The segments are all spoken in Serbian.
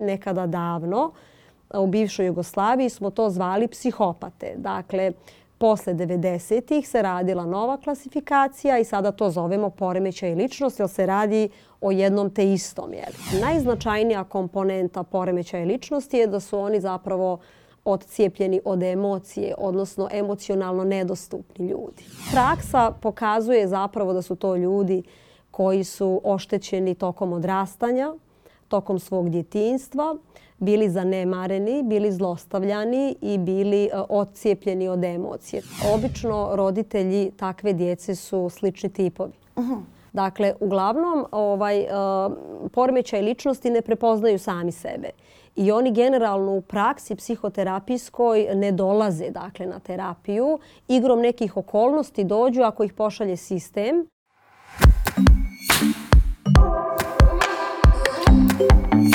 nekada davno u bivšoj Jugoslaviji smo to zvali psihopate. Dakle, posle 90-ih se radila nova klasifikacija i sada to zovemo poremećaj ličnosti, jer se radi o jednom te istom. Jel? Najznačajnija komponenta poremećaja ličnosti je da su oni zapravo odcijepljeni od emocije, odnosno emocionalno nedostupni ljudi. Praksa pokazuje zapravo da su to ljudi koji su oštećeni tokom odrastanja, tokom svog djetinjstva bili zanemareni, bili zlostavljani i bili e, odcijepljeni od emocije. Obično roditelji takve djece su slični tipovi. Dakle, uglavnom ovaj, e, poremećaj ličnosti ne prepoznaju sami sebe. I oni generalno u praksi psihoterapijskoj ne dolaze dakle, na terapiju. Igrom nekih okolnosti dođu ako ih pošalje sistem. Thank you.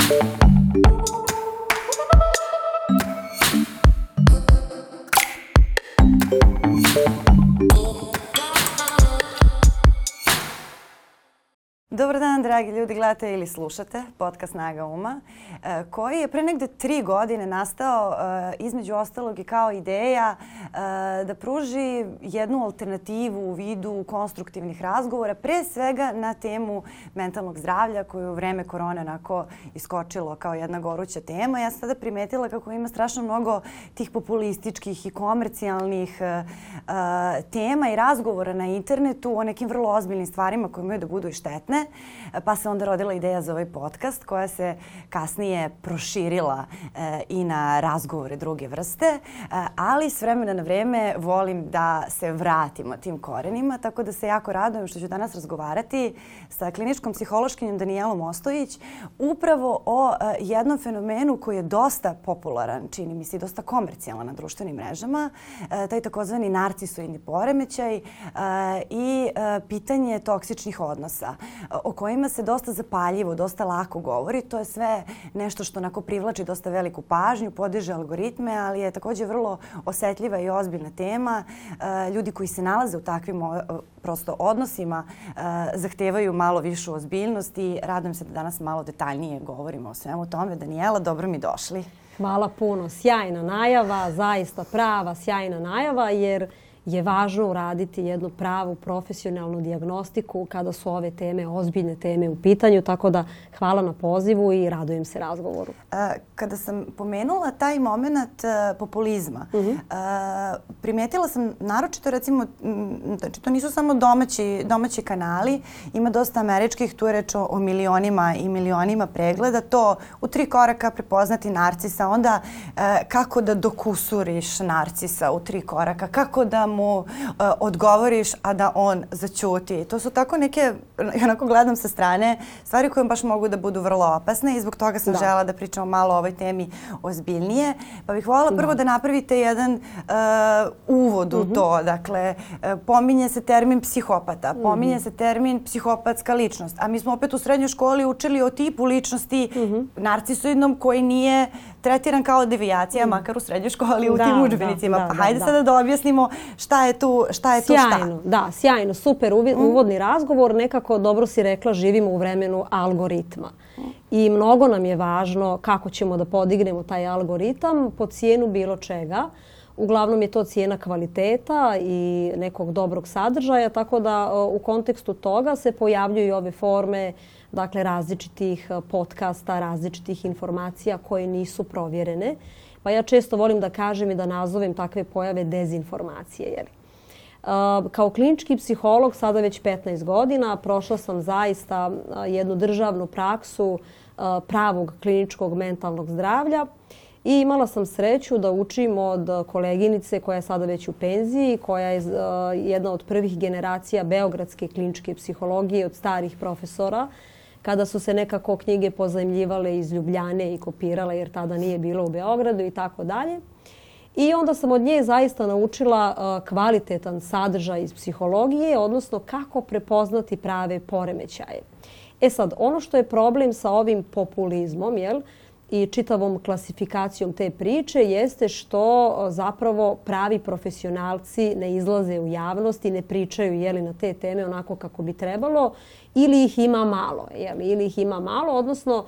Dobar dan, dragi ljudi, gledate ili slušate podcast Naga uma, e, koji je pre negde tri godine nastao e, između ostalog i kao ideja e, da pruži jednu alternativu u vidu konstruktivnih razgovora, pre svega na temu mentalnog zdravlja koju je u vreme korone onako iskočilo kao jedna goruća tema. Ja sam sada primetila kako ima strašno mnogo tih populističkih i komercijalnih tema i razgovora na internetu o nekim vrlo ozbiljnim stvarima koje imaju da budu i štetne pa se onda rodila ideja za ovaj podcast koja se kasnije proširila e, i na razgovore druge vrste, e, ali s vremena na vreme volim da se vratimo tim korenima, tako da se jako radujem što ću danas razgovarati sa kliničkom psihološkinjem Danijelom Ostojić upravo o e, jednom fenomenu koji je dosta popularan, čini mi se, i dosta komercijalan na društvenim mrežama, taj takozvani narcisoidni poremećaj i pitanje toksičnih odnosa o kojima se dosta zapaljivo, dosta lako govori. To je sve nešto što onako privlači dosta veliku pažnju, podiže algoritme, ali je također vrlo osjetljiva i ozbiljna tema. E, ljudi koji se nalaze u takvim prosto odnosima e, zahtevaju malo višu ozbiljnost i radujem se da danas malo detaljnije govorimo o svemu tome. Danijela, dobro mi došli. Hvala puno. Sjajna najava, zaista prava sjajna najava jer je važno uraditi jednu pravu profesionalnu dijagnostiku kada su ove teme, ozbiljne teme u pitanju. Tako da hvala na pozivu i radujem se razgovoru. Kada sam pomenula taj moment e, populizma, primetila mhm. primijetila sam naročito recimo, znači to nisu samo domaći, kanali, ima dosta američkih, tu je reč o, o milionima i milionima pregleda, to u tri koraka prepoznati narcisa, onda e, kako da dokusuriš narcisa u tri koraka, kako da mu e, odgovoriš, a da on začuti. To su tako neke, onako gledam sa strane, stvari koje baš mogu da budu vrlo opasne i zbog toga sam žela da pričamo malo o ovoj temi ozbiljnije. Pa bih voljela prvo da napravite jedan e, uvod u mhm. to. Dakle, e, pominje se termin psihopata, mhm. pominje se termin psihopatska ličnost, a mi smo opet u srednjoj školi učili o tipu ličnosti mhm. narcisoidnom koji nije tretiran kao devijacija, mm. makar u srednjoj školi, u tim udžbenicima. Pa hajde sada da objasnimo šta je tu, šta je sjajno, Da, sjajno, super mm. uvodni razgovor. Nekako dobro si rekla, živimo u vremenu algoritma. I mnogo nam je važno kako ćemo da podignemo taj algoritam po cijenu bilo čega. Uglavnom je to cijena kvaliteta i nekog dobrog sadržaja, tako da u kontekstu toga se pojavljuju ove forme dakle različitih e, podcasta, različitih informacija koje nisu provjerene. Pa ja često volim da kažem i da nazovem takve pojave dezinformacije. jer. E, kao klinički psiholog sada već 15 godina prošla sam zaista e, jednu državnu praksu pravog kliničkog mentalnog zdravlja i imala sam sreću da učim od koleginice koja je sada već u penziji, koja je jedna od prvih generacija beogradske kliničke psihologije od starih profesora kada su se nekako knjige pozajmljivale iz Ljubljane i kopirale jer tada nije bilo u Beogradu i tako dalje. I onda sam od nje zaista naučila uh, kvalitetan sadržaj iz psihologije, odnosno kako prepoznati prave poremećaje. E sad, ono što je problem sa ovim populizmom, jel, i čitavom klasifikacijom te priče jeste što zapravo pravi profesionalci ne izlaze u javnost i ne pričaju jeli, na te teme onako kako bi trebalo ili ih ima malo. Jeli, ili ih ima malo, odnosno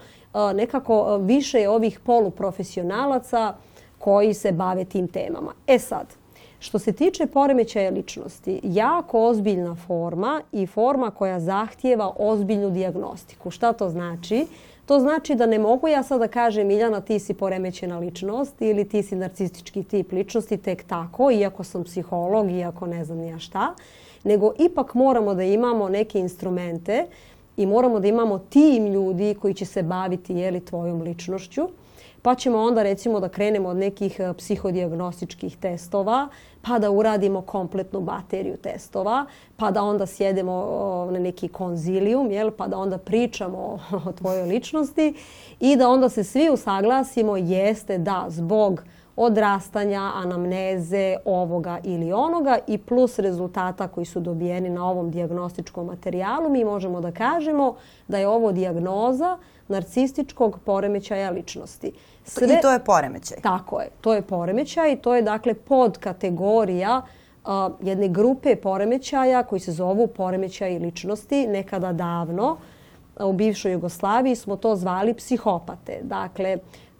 nekako više je ovih poluprofesionalaca koji se bave tim temama. E sad, što se tiče poremećaja ličnosti, jako ozbiljna forma i forma koja zahtijeva ozbiljnu dijagnostiku. Šta to znači? To znači da ne mogu ja sada kažem Miljana ti si poremećena ličnost ili ti si narcistički tip ličnosti tek tako, iako sam psiholog, iako ne znam ja šta, nego ipak moramo da imamo neke instrumente i moramo da imamo tim ljudi koji će se baviti jeli, tvojom ličnošću pa ćemo onda recimo da krenemo od nekih e, psihodiagnostičkih testova, pa da uradimo kompletnu bateriju testova, pa da onda sjedemo na neki konzilijum, jel? pa da onda pričamo o tvojoj ličnosti i da onda se svi usaglasimo jeste da zbog odrastanja, anamneze, ovoga ili onoga i plus rezultata koji su dobijeni na ovom diagnostičkom materijalu, mi možemo da kažemo da je ovo dijagnoza narcističkog poremećaja ličnosti. Sve, I to je poremećaj. Tako je, to je poremećaj i to je dakle podkategorija jedne grupe poremećaja koji se zovu poremećaj ličnosti nekada davno. U bivšoj Jugoslaviji smo to zvali psihopate. Dakle,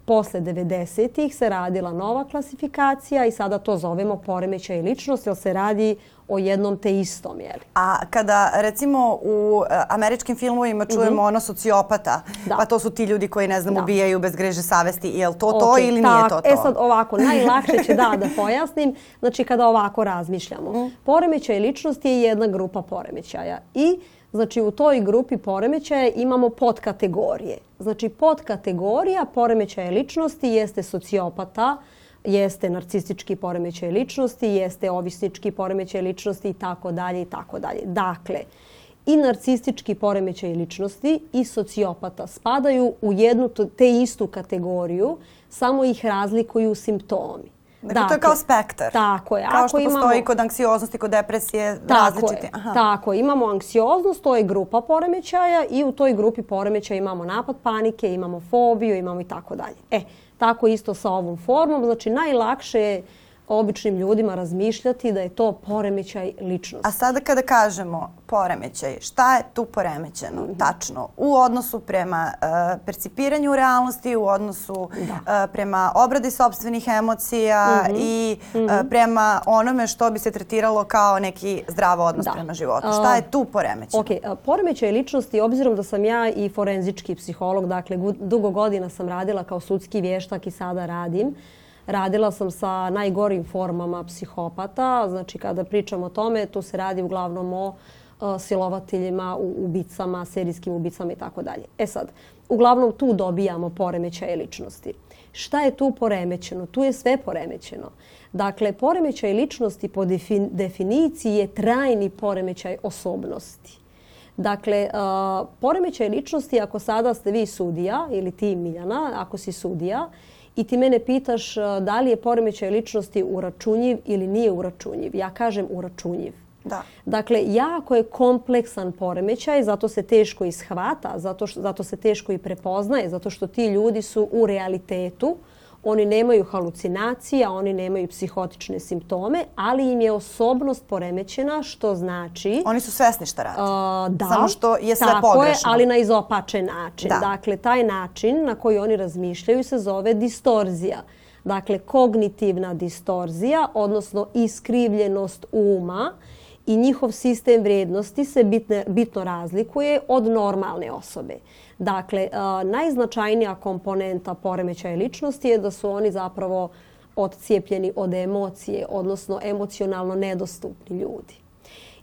posle 90-ih se radila nova klasifikacija i sada to zovemo poremećaj ličnosti, jer se radi o jednom te istom. A kada recimo u e, američkim filmovima mhm. čujemo ono sociopata, a pa to su ti ljudi koji ne znam ubijaju bez greže savesti, je li to to ili nije to to? E sad ovako, najlakše će da da pojasnim, znači kada ovako razmišljamo. Mhm. Poremećaj ličnosti je jedna grupa poremećaja i Znači u toj grupi poremećaja imamo podkategorije. Znači podkategorija poremećaja ličnosti jeste sociopata, jeste narcistički poremećaj ličnosti, jeste ovisnički poremećaj ličnosti i tako dalje i tako dalje. Dakle, i narcistički poremećaj ličnosti i sociopata spadaju u jednu te istu kategoriju, samo ih razlikuju simptomi. Dakle, to je kao spektar. Tako je. Kao što imamo, postoji kod anksioznosti, kod depresije, tako različiti. Je, Tako imamo anksioznost, to je grupa poremećaja i u toj grupi poremećaja imamo napad panike, imamo fobiju, imamo i tako dalje. E, tako isto sa ovom formom, znači najlakše je običnim ljudima razmišljati da je to poremećaj ličnosti. A sada kada kažemo poremećaj, šta je tu poremećeno mhm. tačno u odnosu prema e, percipiranju realnosti, u odnosu e, prema obradi sobstvenih emocija mhm. i e, mhm. prema onome što bi se tretiralo kao neki zdravo odnos prema životu. Šta je tu poremećaj? Ok, poremećaj ličnosti, obzirom da sam ja i forenzički psiholog, dakle dugo godina sam radila kao sudski vještak i sada radim, Radila sam sa najgorim formama psihopata, znači kada pričam o tome, tu se radi uglavnom o e, silovateljima, ubicama, serijskim ubicama i tako dalje. E sad, uglavnom tu dobijamo poremećaje ličnosti. Šta je tu poremećeno? Tu je sve poremećeno. Dakle, poremećaj ličnosti po definiciji je trajni poremećaj osobnosti. Dakle, e, poremećaj ličnosti, ako sada ste vi sudija ili ti Miljana, ako si sudija, i ti mene pitaš e, da li je poremećaj ličnosti uračunjiv ili nije uračunjiv. Ja kažem uračunjiv. Da. Dakle, jako je kompleksan poremećaj, zato se teško ishvata, zato, što, zato se teško i prepoznaje, zato što ti ljudi su u realitetu oni nemaju halucinacija, oni nemaju psihotične simptome, ali im je osobnost poremećena, što znači... Oni su svesni šta rade. da. Samo što je sve pogrešno. je, ali na izopačen način. Dakle, taj način na koji oni razmišljaju se zove distorzija. Dakle, kognitivna distorzija, odnosno iskrivljenost uma i njihov sistem vrijednosti se bitno razlikuje od normalne osobe. Dakle, e, najznačajnija komponenta poremećaja ličnosti je da su oni zapravo odcijepljeni od emocije, odnosno emocionalno nedostupni ljudi.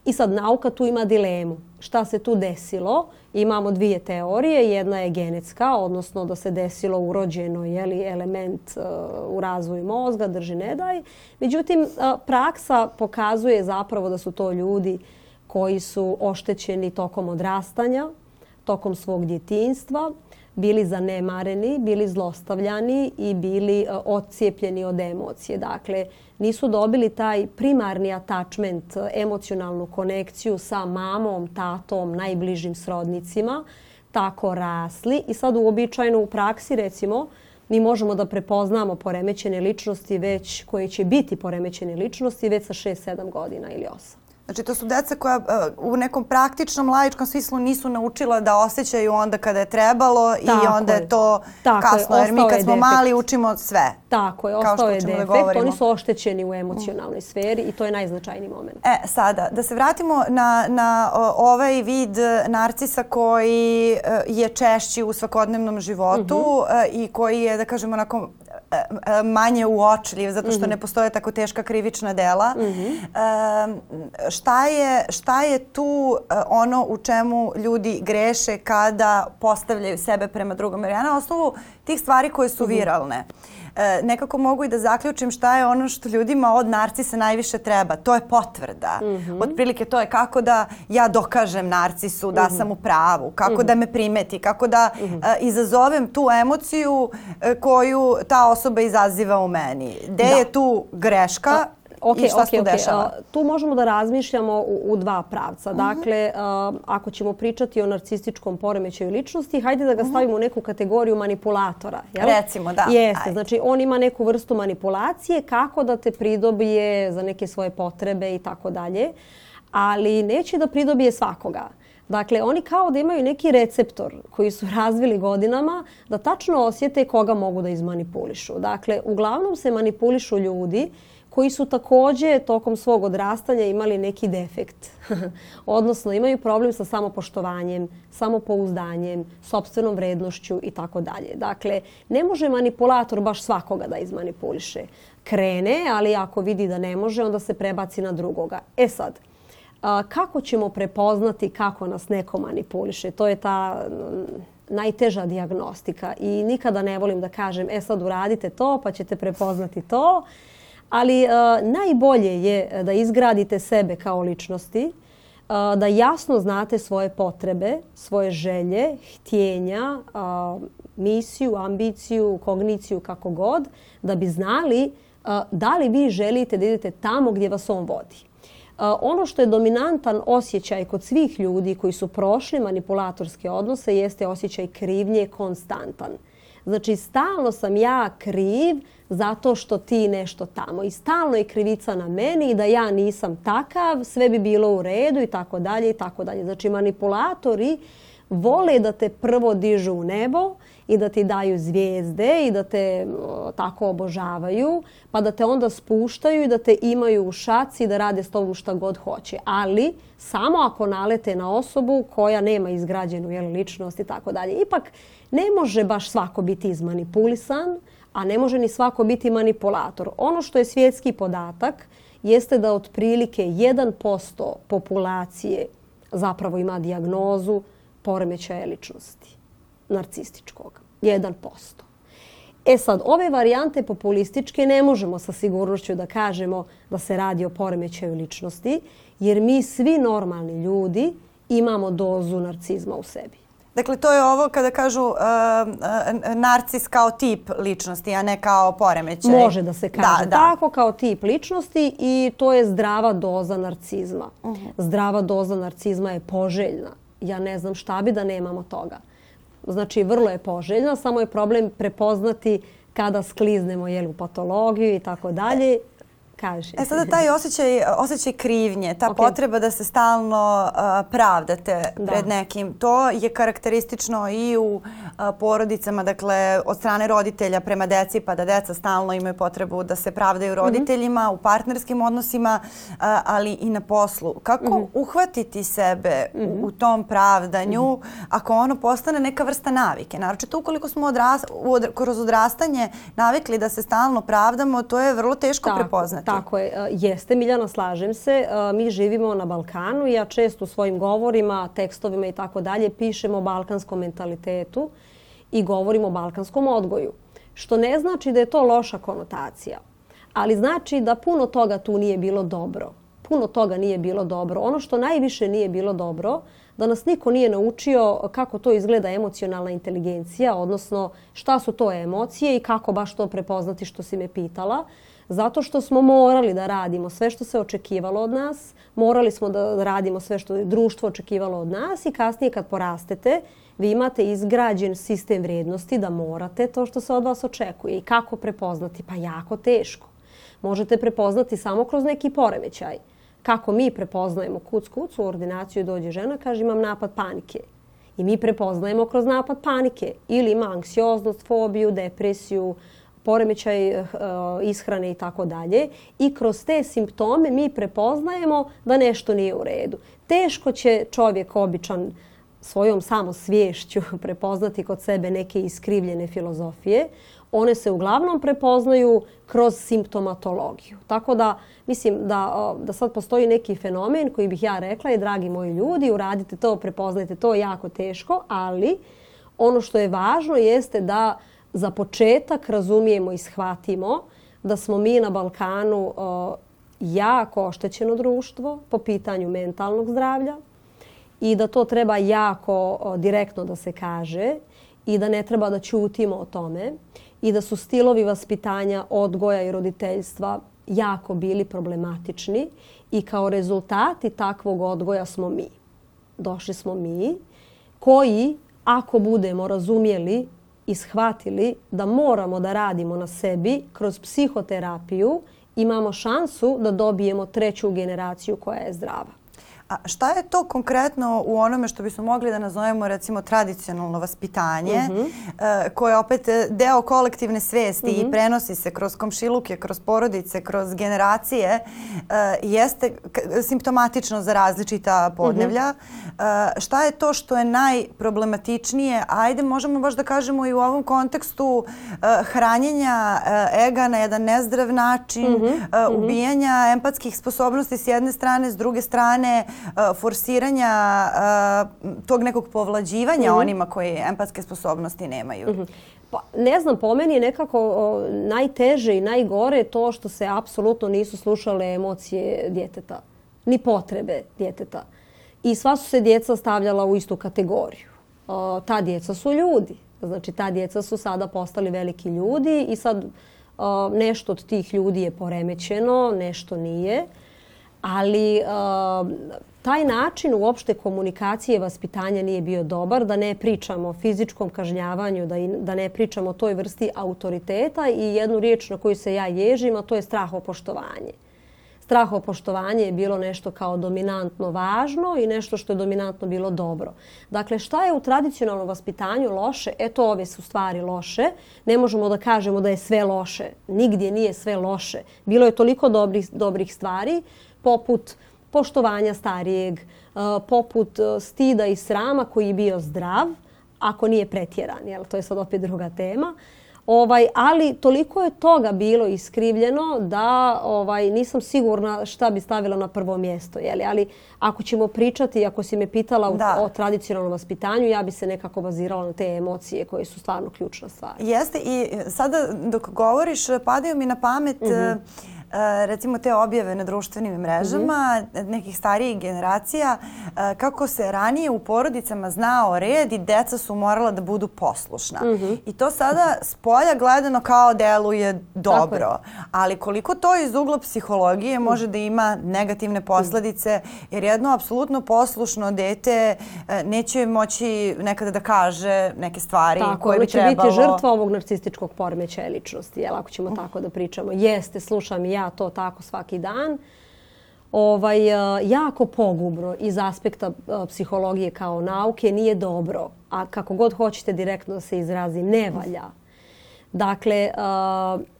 I sad nauka tu ima dilemu. Šta se tu desilo? Imamo dvije teorije. Jedna je genetska, odnosno da se desilo urođeno li element e, u razvoju mozga, drži ne daj. Međutim, e, praksa pokazuje zapravo da su to ljudi koji su oštećeni tokom odrastanja, tokom svog djetinstva, bili zanemareni, bili zlostavljani i bili e, odcijepljeni od emocije. Dakle, nisu dobili taj primarni atačment, eh, emocionalnu konekciju sa mamom, tatom, najbližim srodnicima, tako rasli i sad uobičajeno u praksi recimo mi možemo da prepoznamo poremećene ličnosti već koje će biti poremećene ličnosti već sa 6-7 godina ili 8. Znači, to su deca koja e, u nekom praktičnom, laičkom smislu nisu naučila da osjećaju onda kada je trebalo i onda je to kasno. Jer mi kad smo mali učimo sve. Tako je, ostao je defekt. Oni su oštećeni u emocionalnoj sferi i to je najznačajniji moment. E, sada, da se vratimo na, ovaj vid e, narcisa koji e, je češći u svakodnevnom životu mhm. i koji je, da kažemo, onako E, manje uočljiv zato što mhm. ne postoje tako teška krivična dela. Mhm. šta, je, tu e, ono u čemu ljudi greše kada postavljaju sebe prema drugom? Jer ja na osnovu tih stvari koje su mhm. viralne. E, nekako mogu i da zaključim šta je ono što ljudima od narcisa najviše treba. To je potvrda. Mhm. Otprilike to je kako da ja dokažem narcisu da mhm. sam u pravu, kako mhm. da me primeti, kako da e, izazovem tu emociju e, koju ta osoba izaziva u meni. Gde je tu greška? Ok, i šta Tu možemo da razmišljamo u, dva pravca. Mhm. Dakle, ako ćemo pričati o narcističkom poremećaju ličnosti, hajde da ga mhm. stavimo u neku kategoriju manipulatora. Recimo, da. Jeste, znači on ima neku vrstu manipulacije kako da te pridobije za neke svoje potrebe i tako dalje, ali neće da pridobije svakoga. Dakle, oni kao da imaju neki receptor koji su razvili godinama da tačno osjete koga mogu da izmanipulišu. Dakle, uglavnom se manipulišu ljudi koji su također tokom svog odrastanja imali neki defekt. Odnosno imaju problem sa samopoštovanjem, samopouzdanjem, sobstvenom vrednošću i tako dalje. Dakle, ne može manipulator baš svakoga da izmanipuliše. Krene, ali ako vidi da ne može, onda se prebaci na drugoga. E sad, kako ćemo prepoznati kako nas neko manipuliše? To je ta najteža dijagnostika i nikada ne volim da kažem e sad uradite to pa ćete prepoznati to ali e, najbolje je e, da izgradite sebe kao ličnosti, e, da jasno znate svoje potrebe, svoje želje, htjenja, misiju, ambiciju, kogniciju, kako god, da bi znali da li vi želite da idete tamo gdje vas on vodi. Ono što je dominantan osjećaj kod svih ljudi koji su prošli manipulatorske odnose jeste osjećaj krivnje konstantan. Znači, stalno sam ja kriv zato što ti nešto tamo. I stalno je krivica na meni i da ja nisam takav, sve bi bilo u redu i tako dalje i tako dalje. Znači, manipulatori vole da te prvo dižu u nebo i da ti daju zvijezde i da te tako obožavaju, pa da te onda spuštaju i da te imaju u šaci i da rade s tobom šta god hoće. Ali samo ako nalete na osobu koja nema izgrađenu jel, ličnost i tako dalje. Ipak ne može baš svako biti izmanipulisan, a ne može ni svako biti manipulator. Ono što je svjetski podatak jeste da otprilike 1% populacije zapravo ima dijagnozu poremećaja ličnosti, narcističkog, 1%. E sad, ove varijante populističke ne možemo sa sigurnošću da kažemo da se radi o poremećaju ličnosti, jer mi svi normalni ljudi imamo dozu narcizma u sebi. Dakle, to je ovo kada kažu uh, uh, narcis kao tip ličnosti, a ne kao poremećaj. Može da se kaže tako, kao tip ličnosti i to je zdrava doza narcizma. Mhm. Zdrava doza narcizma je poželjna ja ne znam šta bi da nemamo toga. Znači, vrlo je poželjno, samo je problem prepoznati kada skliznemo jel, u patologiju i tako dalje kaže. E sada taj osjećaj, osjećaj krivnje, ta potreba da se stalno pravdate pred nekim, to je karakteristično i u porodicama, dakle od strane roditelja prema deci, pa da deca stalno imaju potrebu da se pravdaju mhm. roditeljima, u partnerskim odnosima, ali i na poslu. Kako mhm. uhvatiti sebe u, mhm. tom pravdanju ako ono postane neka vrsta navike? Naročito ukoliko smo odras, u, kroz odrastanje navikli da se stalno pravdamo, to je vrlo teško prepoznati. Tako je, e, jeste Miljana, slažem se. E, mi živimo na Balkanu i ja često u svojim govorima, tekstovima i tako dalje pišem o balkanskom mentalitetu i govorim o balkanskom odgoju. Što ne znači da je to loša konotacija, ali znači da puno toga tu nije bilo dobro. Puno toga nije bilo dobro. Ono što najviše nije bilo dobro, da nas niko nije naučio kako to izgleda emocionalna inteligencija, odnosno šta su to emocije i kako baš to prepoznati što si me pitala. Zato što smo morali da radimo sve što se očekivalo od nas, morali smo da radimo sve što je društvo očekivalo od nas i kasnije kad porastete, vi imate izgrađen sistem vrijednosti da morate to što se od vas očekuje. I kako prepoznati? Pa jako teško. Možete prepoznati samo kroz neki poremećaj. Kako mi prepoznajemo kuc kuc, u ordinaciju dođe žena, kaže imam napad panike. I mi prepoznajemo kroz napad panike. Ili ima anksioznost, fobiju, depresiju, poremećaj eh, eh, ishrane i tako dalje i kroz te simptome mi prepoznajemo da nešto nije u redu. Teško će čovjek običan svojom samosviješću prepoznati kod sebe neke iskrivljene filozofije. One se uglavnom prepoznaju kroz simptomatologiju. Tako da mislim da, da sad postoji neki fenomen koji bih ja rekla i dragi moji ljudi, uradite to, prepoznajte to, jako teško, ali ono što je važno jeste da za početak razumijemo i shvatimo da smo mi na Balkanu jako oštećeno društvo po pitanju mentalnog zdravlja i da to treba jako direktno da se kaže i da ne treba da čutimo o tome i da su stilovi vaspitanja, odgoja i roditeljstva jako bili problematični i kao rezultati takvog odgoja smo mi. Došli smo mi koji, ako budemo razumjeli i shvatili da moramo da radimo na sebi kroz psihoterapiju imamo šansu da dobijemo treću generaciju koja je zdrava. A šta je to konkretno u onome što bismo mogli da nazovemo recimo tradicionalno vaspitanje mm koje je opet deo kolektivne svesti i mhm. prenosi se kroz komšiluke, kroz porodice, kroz generacije e, jeste simptomatično za različita mhm. podnevlja. E, šta je to što je najproblematičnije? Ajde možemo baš da kažemo i u ovom kontekstu hranjenja ega na jedan nezdrav način, mhm. ubijanja empatskih sposobnosti s jedne strane, s druge strane E, forsiranja e, tog nekog povlađivanja mhm. onima koji empatske sposobnosti nemaju. Mhm. Pa, ne znam, po meni je nekako najteže i najgore to što se apsolutno nisu slušale emocije djeteta, ni potrebe djeteta. I sva su se djeca stavljala u istu kategoriju. ta djeca su ljudi. Znači, ta djeca su sada postali veliki ljudi i sad nešto od tih ljudi je poremećeno, nešto nije. Ali taj način uopšte komunikacije vaspitanja nije bio dobar, da ne pričamo o fizičkom kažnjavanju, da, ne pričamo o toj vrsti autoriteta i jednu riječ na koju se ja ježim, a to je strahopoštovanje. Strahopoštovanje je bilo nešto kao dominantno važno i nešto što je dominantno bilo dobro. Dakle, šta je u tradicionalnom vaspitanju loše? Eto, ove su stvari loše. Ne možemo da kažemo da je sve loše. Nigdje nije sve loše. Bilo je toliko dobrih stvari poput poštovanja starijeg, e, poput e, stida i srama koji je bio zdrav, ako nije pretjeran, jel? to je sad opet druga tema. Ovaj, ali toliko je toga bilo iskrivljeno da ovaj, nisam sigurna šta bi stavila na prvo mjesto. Ali ako ćemo pričati, ako si me pitala o tradicionalnom vaspitanju, ja bi se nekako bazirala na te emocije koje su stvarno ključna stvar. Jeste i e, sada dok govoriš padaju mi na pamet... Mhm. E, recimo te objave na društvenim mrežama mhm. nekih starijih generacija e, kako se ranije u porodicama znao red i deca su morala da budu poslušna. Mhm. I to sada s polja gledano kao deluje dobro. Ali koliko to iz ugla psihologije mhm. može da ima negativne posledice jer jedno apsolutno poslušno dete e, neće moći nekada da kaže neke stvari koje bi trebalo. Ono tako, će biti žrtva ovog narcističkog poremećaja ličnosti, jel ako ćemo tako da pričamo. Jeste, slušam, ja to tako svaki dan, ovaj, e, jako pogubno iz aspekta e, psihologije kao nauke nije dobro. A kako god hoćete direktno se izrazi, ne valja. Dakle, e,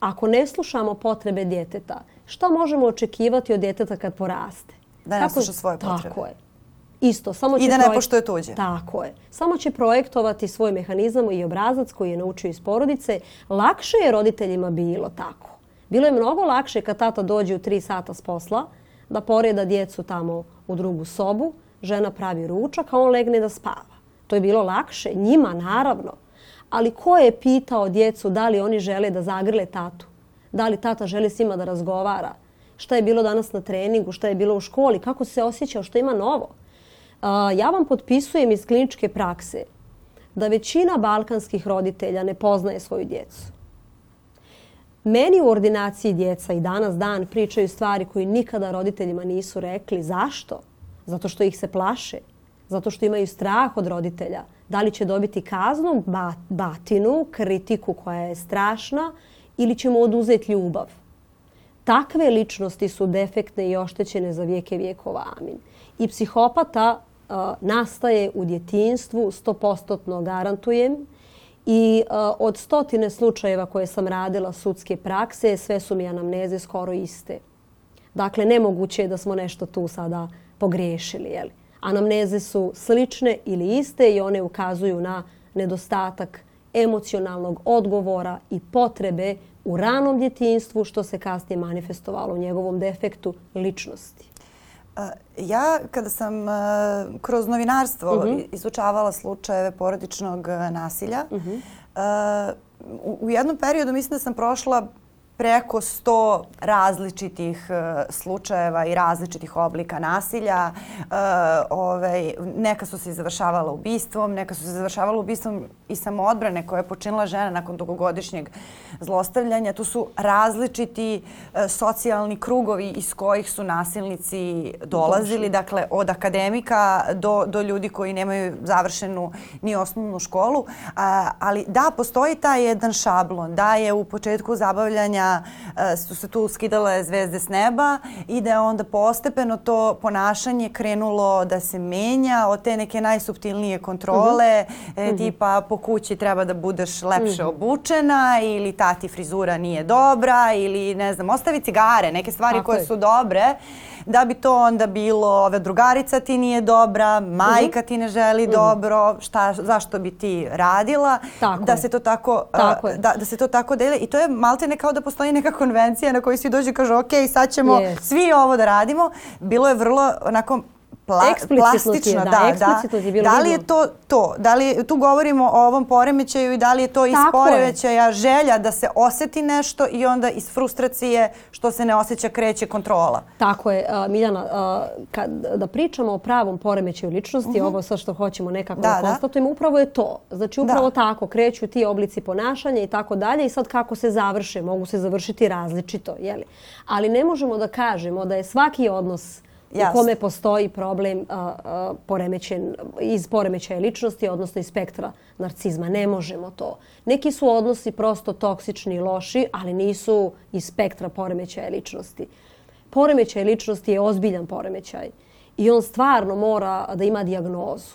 ako ne slušamo potrebe djeteta, što možemo očekivati od djeteta kad poraste? Da ne sluša svoje potrebe. Tako je. Isto, samo će I da ne Tako je. Samo će projektovati svoj mehanizam i obrazac koji je naučio iz porodice. Lakše je roditeljima bilo tako. Bilo je mnogo lakše kad tata dođe u tri sata s posla, da poreda djecu tamo u drugu sobu, žena pravi ručak, a on legne da spava. To je bilo lakše, njima naravno. Ali ko je pitao djecu da li oni žele da zagrle tatu? Da li tata želi s njima da razgovara? Šta je bilo danas na treningu? Šta je bilo u školi? Kako se osjećao? Što ima novo? Ja vam potpisujem iz kliničke prakse da većina balkanskih roditelja ne poznaje svoju djecu. Meni u ordinaciji djeca i danas dan pričaju stvari koje nikada roditeljima nisu rekli. Zašto? Zato što ih se plaše. Zato što imaju strah od roditelja. Da li će dobiti kaznu, batinu, kritiku koja je strašna ili će mu oduzeti ljubav. Takve ličnosti su defektne i oštećene za vijeke vijekova. Amin. I psihopata nastaje u djetinstvu, stopostotno garantujem, i e, od stotine slučajeva koje sam radila sudske prakse, sve su mi anamneze skoro iste. Dakle, nemoguće je da smo nešto tu sada pogriješili. Jeli? Anamneze su slične ili iste i one ukazuju na nedostatak emocionalnog odgovora i potrebe u ranom djetinstvu što se kasnije manifestovalo u njegovom defektu ličnosti. Ja kada sam kroz novinarstvo mhm. izučavala slučajeve porodičnog e, nasilja, mhm. u jednom periodu mislim da sam prošla preko 100 različitih e, slučajeva i različitih oblika nasilja. E, ovaj, neka su se završavala ubistvom, neka su se završavala ubistvom i samoodbrane koje je počinila žena nakon dugogodišnjeg zlostavljanja. Tu su različiti e, socijalni krugovi iz kojih su nasilnici dolazili, dakle od akademika do, do ljudi koji nemaju završenu ni osnovnu školu. Ali da, postoji taj jedan šablon, da je u početku zabavljanja E, su se tu skidale zvezde s neba i da je onda postepeno to ponašanje krenulo da se menja od te neke najsubtilnije kontrole mhm. E, mhm. tipa po kući treba da budeš lepše mhm. obučena ili tati frizura nije dobra ili ne znam ostavi cigare, neke stvari koje su dobre da bi to onda bilo ove drugarica ti nije dobra, majka ti ne želi mhm. dobro, zašto bi ti radila, da se to tako, da, se to tako dele i to je ne kao da postoji neka konvencija na koju svi dođu i kažu ok, sad ćemo svi ovo da radimo. Bilo je vrlo onako pla, Da, Je bilo da li je to to? Da li, tu govorimo o ovom poremećaju i da li je to iz poremećaja želja da se osjeti nešto i onda iz frustracije što se ne osjeća kreće kontrola. Tako je, Miljana, kad, da pričamo o pravom poremećaju ličnosti, mhm. ovo sve što hoćemo nekako da, upravo je to. Znači upravo tako kreću ti oblici ponašanja i tako dalje i sad kako se završe, mogu se završiti različito, jeli? Ali ne možemo da kažemo da je svaki odnos u kome postoji problem poremećen, iz poremećaja ličnosti, odnosno iz spektra narcizma. Ne možemo to. Neki su odnosi prosto toksični i loši, ali nisu iz spektra poremećaja ličnosti. Poremećaj ličnosti je ozbiljan poremećaj i on stvarno mora da ima dijagnozu.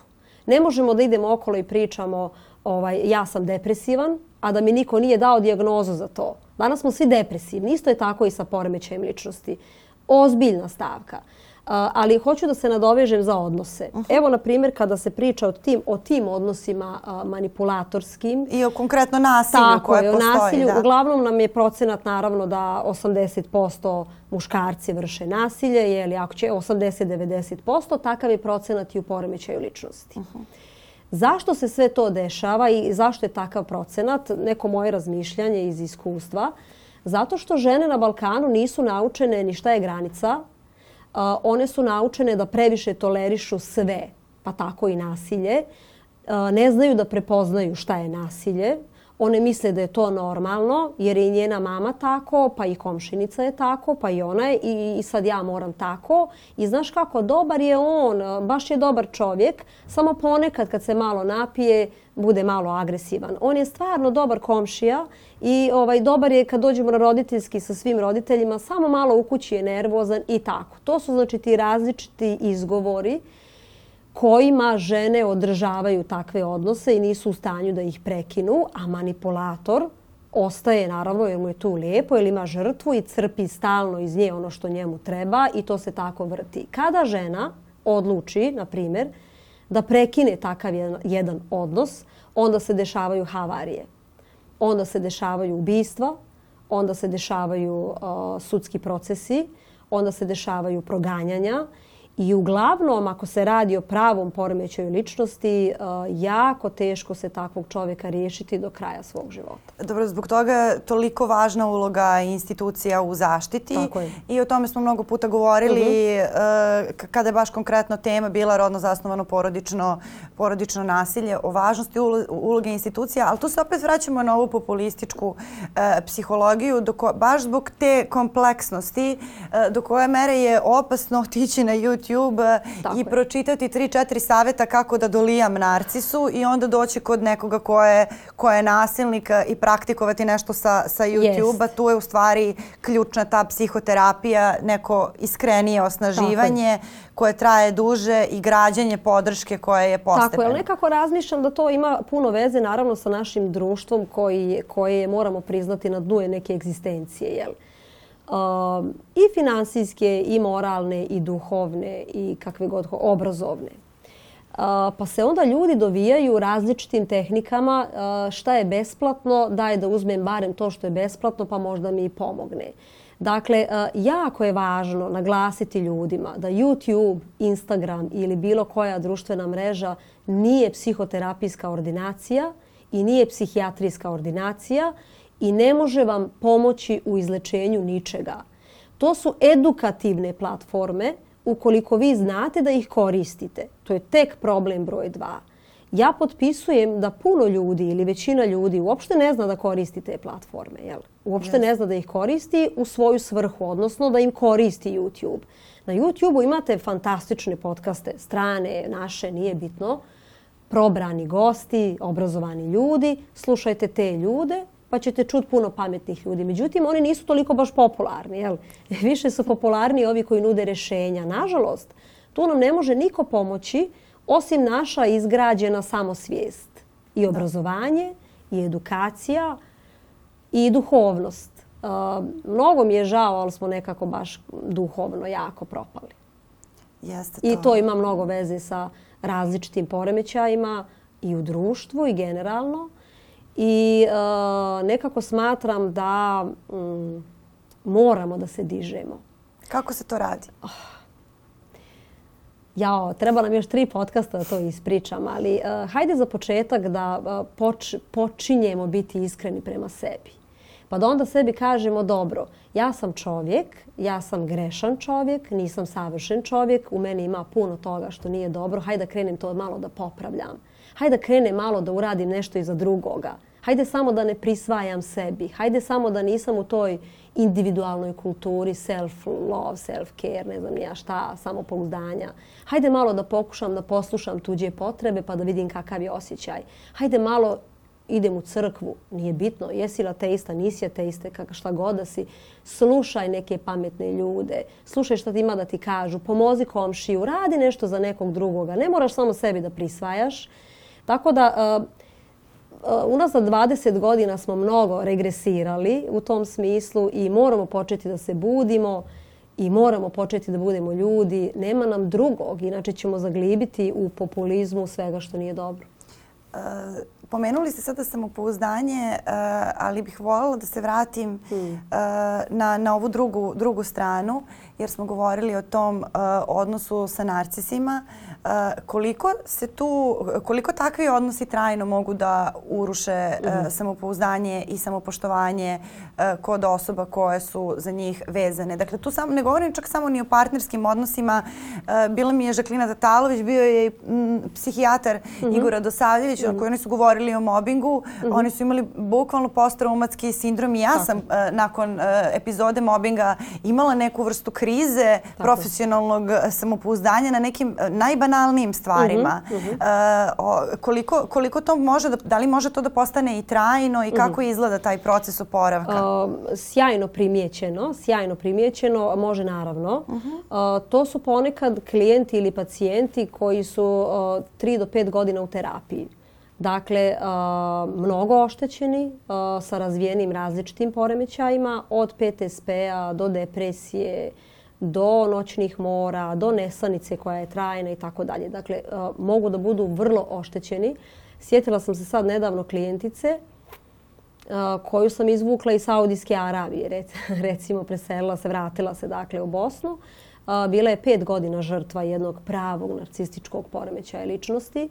Ne možemo da idemo okolo i pričamo ovaj, ja sam depresivan, a da mi niko nije dao dijagnozu za to. Danas smo svi depresivni, isto je tako i sa poremećajem ličnosti. Ozbiljna stavka ali hoću da se nadovežem za odnose. Evo, na primjer, kada se priča o tim, o tim odnosima manipulatorskim. I o konkretno nasilju koje postoji. o nasilju. Uglavnom nam je procenat, naravno, da 80% muškarci vrše nasilje, jer ako će 80-90%, takav je procenat i u poremećaju ličnosti. Zašto se sve to dešava i zašto je takav procenat? Neko moje razmišljanje iz iskustva. Zato što žene na Balkanu nisu naučene ni šta je granica, one su naučene da previše tolerišu sve, pa tako i nasilje. Ne znaju da prepoznaju šta je nasilje. One misle da je to normalno jer je i njena mama tako, pa i komšinica je tako, pa i ona je i, i sad ja moram tako. I znaš kako, dobar je on, baš je dobar čovjek, samo ponekad kad se malo napije bude malo agresivan. On je stvarno dobar komšija i ovaj, dobar je kad dođemo na roditeljski sa svim roditeljima, samo malo u kući je nervozan i tako. To su znači ti različiti izgovori kojima žene održavaju takve odnose i nisu u stanju da ih prekinu, a manipulator ostaje naravno jer mu je tu lijepo ili ima žrtvu i crpi stalno iz nje ono što njemu treba i to se tako vrti. Kada žena odluči, na primjer, da prekine takav jedan odnos, onda se dešavaju havarije. Onda se dešavaju ubistva, onda se dešavaju sudski procesi, onda se dešavaju proganjanja i uglavnom ako se radi o pravom poremećaju ličnosti, eh, jako teško se takvog čovjeka riješiti do kraja svog života. Dobro, zbog toga je toliko važna uloga institucija u zaštiti i o tome smo mnogo puta govorili mhm. eh, kada je baš konkretno tema bila rodno zasnovano porodično, porodično nasilje, o važnosti uloge institucija, ali tu se opet vraćamo na ovu populističku eh, psihologiju, baš zbog te kompleksnosti, do koje mere je opasno otići na YouTube YouTube i pročitati 3-4 savjeta kako da dolijam narcisu i onda doći kod nekoga ko je, nasilnik e, i praktikovati nešto sa, sa YouTube-a. Tu je u stvari ključna ta psihoterapija, neko iskrenije osnaživanje koje traje duže i građenje podrške koje je postepeno. Tako je, nekako razmišljam da to ima puno veze naravno sa našim društvom koje moramo priznati na dnu je neke egzistencije. Jel? i financijske, i moralne, i duhovne, i kakve god obrazovne. Pa se onda ljudi dovijaju različitim tehnikama šta je besplatno, daj da uzmem barem to što je besplatno pa možda mi i pomogne. Dakle, jako je važno naglasiti ljudima da YouTube, Instagram ili bilo koja društvena mreža nije psihoterapijska ordinacija i nije psihijatrijska ordinacija i ne može vam pomoći u izlečenju ničega. To su edukativne platforme ukoliko vi znate da ih koristite. To je tek problem broj dva. Ja potpisujem da puno ljudi ili većina ljudi uopšte ne zna da koristi te platforme. Jel? Uopšte ne zna da ih koristi u svoju svrhu, odnosno da im koristi YouTube. Na YouTubeu imate fantastične podcaste, strane, naše, nije bitno. Probrani gosti, obrazovani ljudi. Slušajte te ljude pa ćete čuti puno pametnih ljudi. Međutim, oni nisu toliko baš popularni. Jel? Više su popularni ovi koji nude rješenja. Nažalost, tu nam ne može niko pomoći osim naša izgrađena samosvijest i obrazovanje i edukacija i duhovnost. E, mnogo mi je žao, ali smo nekako baš duhovno jako propali. I to ima mnogo veze sa različitim poremećajima i u društvu i generalno i e, nekako smatram da mm, moramo da se dižemo. Kako se to radi? Oh. Jao, treba nam još tri podcasta da to ispričam, ali e, hajde za početak da e, počinjemo biti iskreni prema sebi. Pa da onda sebi kažemo, dobro, ja sam čovjek, ja sam grešan čovjek, nisam savršen čovjek, u meni ima puno toga što nije dobro, hajde da krenem to malo da popravljam hajde da krene malo da uradim nešto i za drugoga. Hajde samo da ne prisvajam sebi. Hajde samo da nisam u toj individualnoj kulturi self-love, self-care, ne znam ja šta, samopouzdanja. Hajde malo da pokušam da poslušam tuđe potrebe pa da vidim kakav je osjećaj. Hajde malo idem u crkvu, nije bitno, jesi te ateista, nisi ateista, šta god da si, slušaj neke pametne ljude, slušaj šta ti ima da ti kažu, pomozi komšiju, radi nešto za nekog drugoga, ne moraš samo sebi da prisvajaš, tako da e, e, unazad 20 godina smo mnogo regresirali u tom smislu i moramo početi da se budimo i moramo početi da budemo ljudi. Nema nam drugog, inače ćemo zaglibiti u populizmu svega što nije dobro. E, Pomenuli ste sada samopouzdanje, eh, ali bih voljela da se vratim hmm. eh, na, ovu drugu, stranu, jer smo govorili o tom eh, odnosu sa narcisima. Koliko, se tu, koliko takvi odnosi trajno mogu da uruše hmm. samopouzdanje i samopoštovanje kod osoba koje su za njih vezane? Dakle, tu sam, ne govorim čak samo ni o partnerskim odnosima. Bila mi je Žaklina Tatalović, bio je i mm, psihijatar Igor mhm. Igora o mhm. kojoj oni su govorili govorili o mobingu, mhm. oni su imali bukvalno postraumatski sindrom i ja sam eh, nakon eh, epizode mobinga imala neku vrstu krize profesionalnog eh, samopouzdanja na nekim najbanalnijim stvarima. Mhm, mhm. koliko, to može, da, li može to da postane i trajno i kako izgleda taj proces oporavka? Sjajno primijećeno, sjajno primijećeno, može naravno. To su ponekad klijenti ili pacijenti koji su 3 do 5 godina u terapiji. Dakle, e, mnogo oštećeni e, sa razvijenim različitim poremećajima od PTSP-a do depresije, do noćnih mora, do nesanice koja je trajna i tako dalje. Dakle, e, mogu da budu vrlo oštećeni. Sjetila sam se sad nedavno klijentice koju sam izvukla iz Saudijske Arabije, recimo preselila se, vratila se dakle u Bosnu. Bila je pet godina žrtva jednog pravog narcističkog poremećaja ličnosti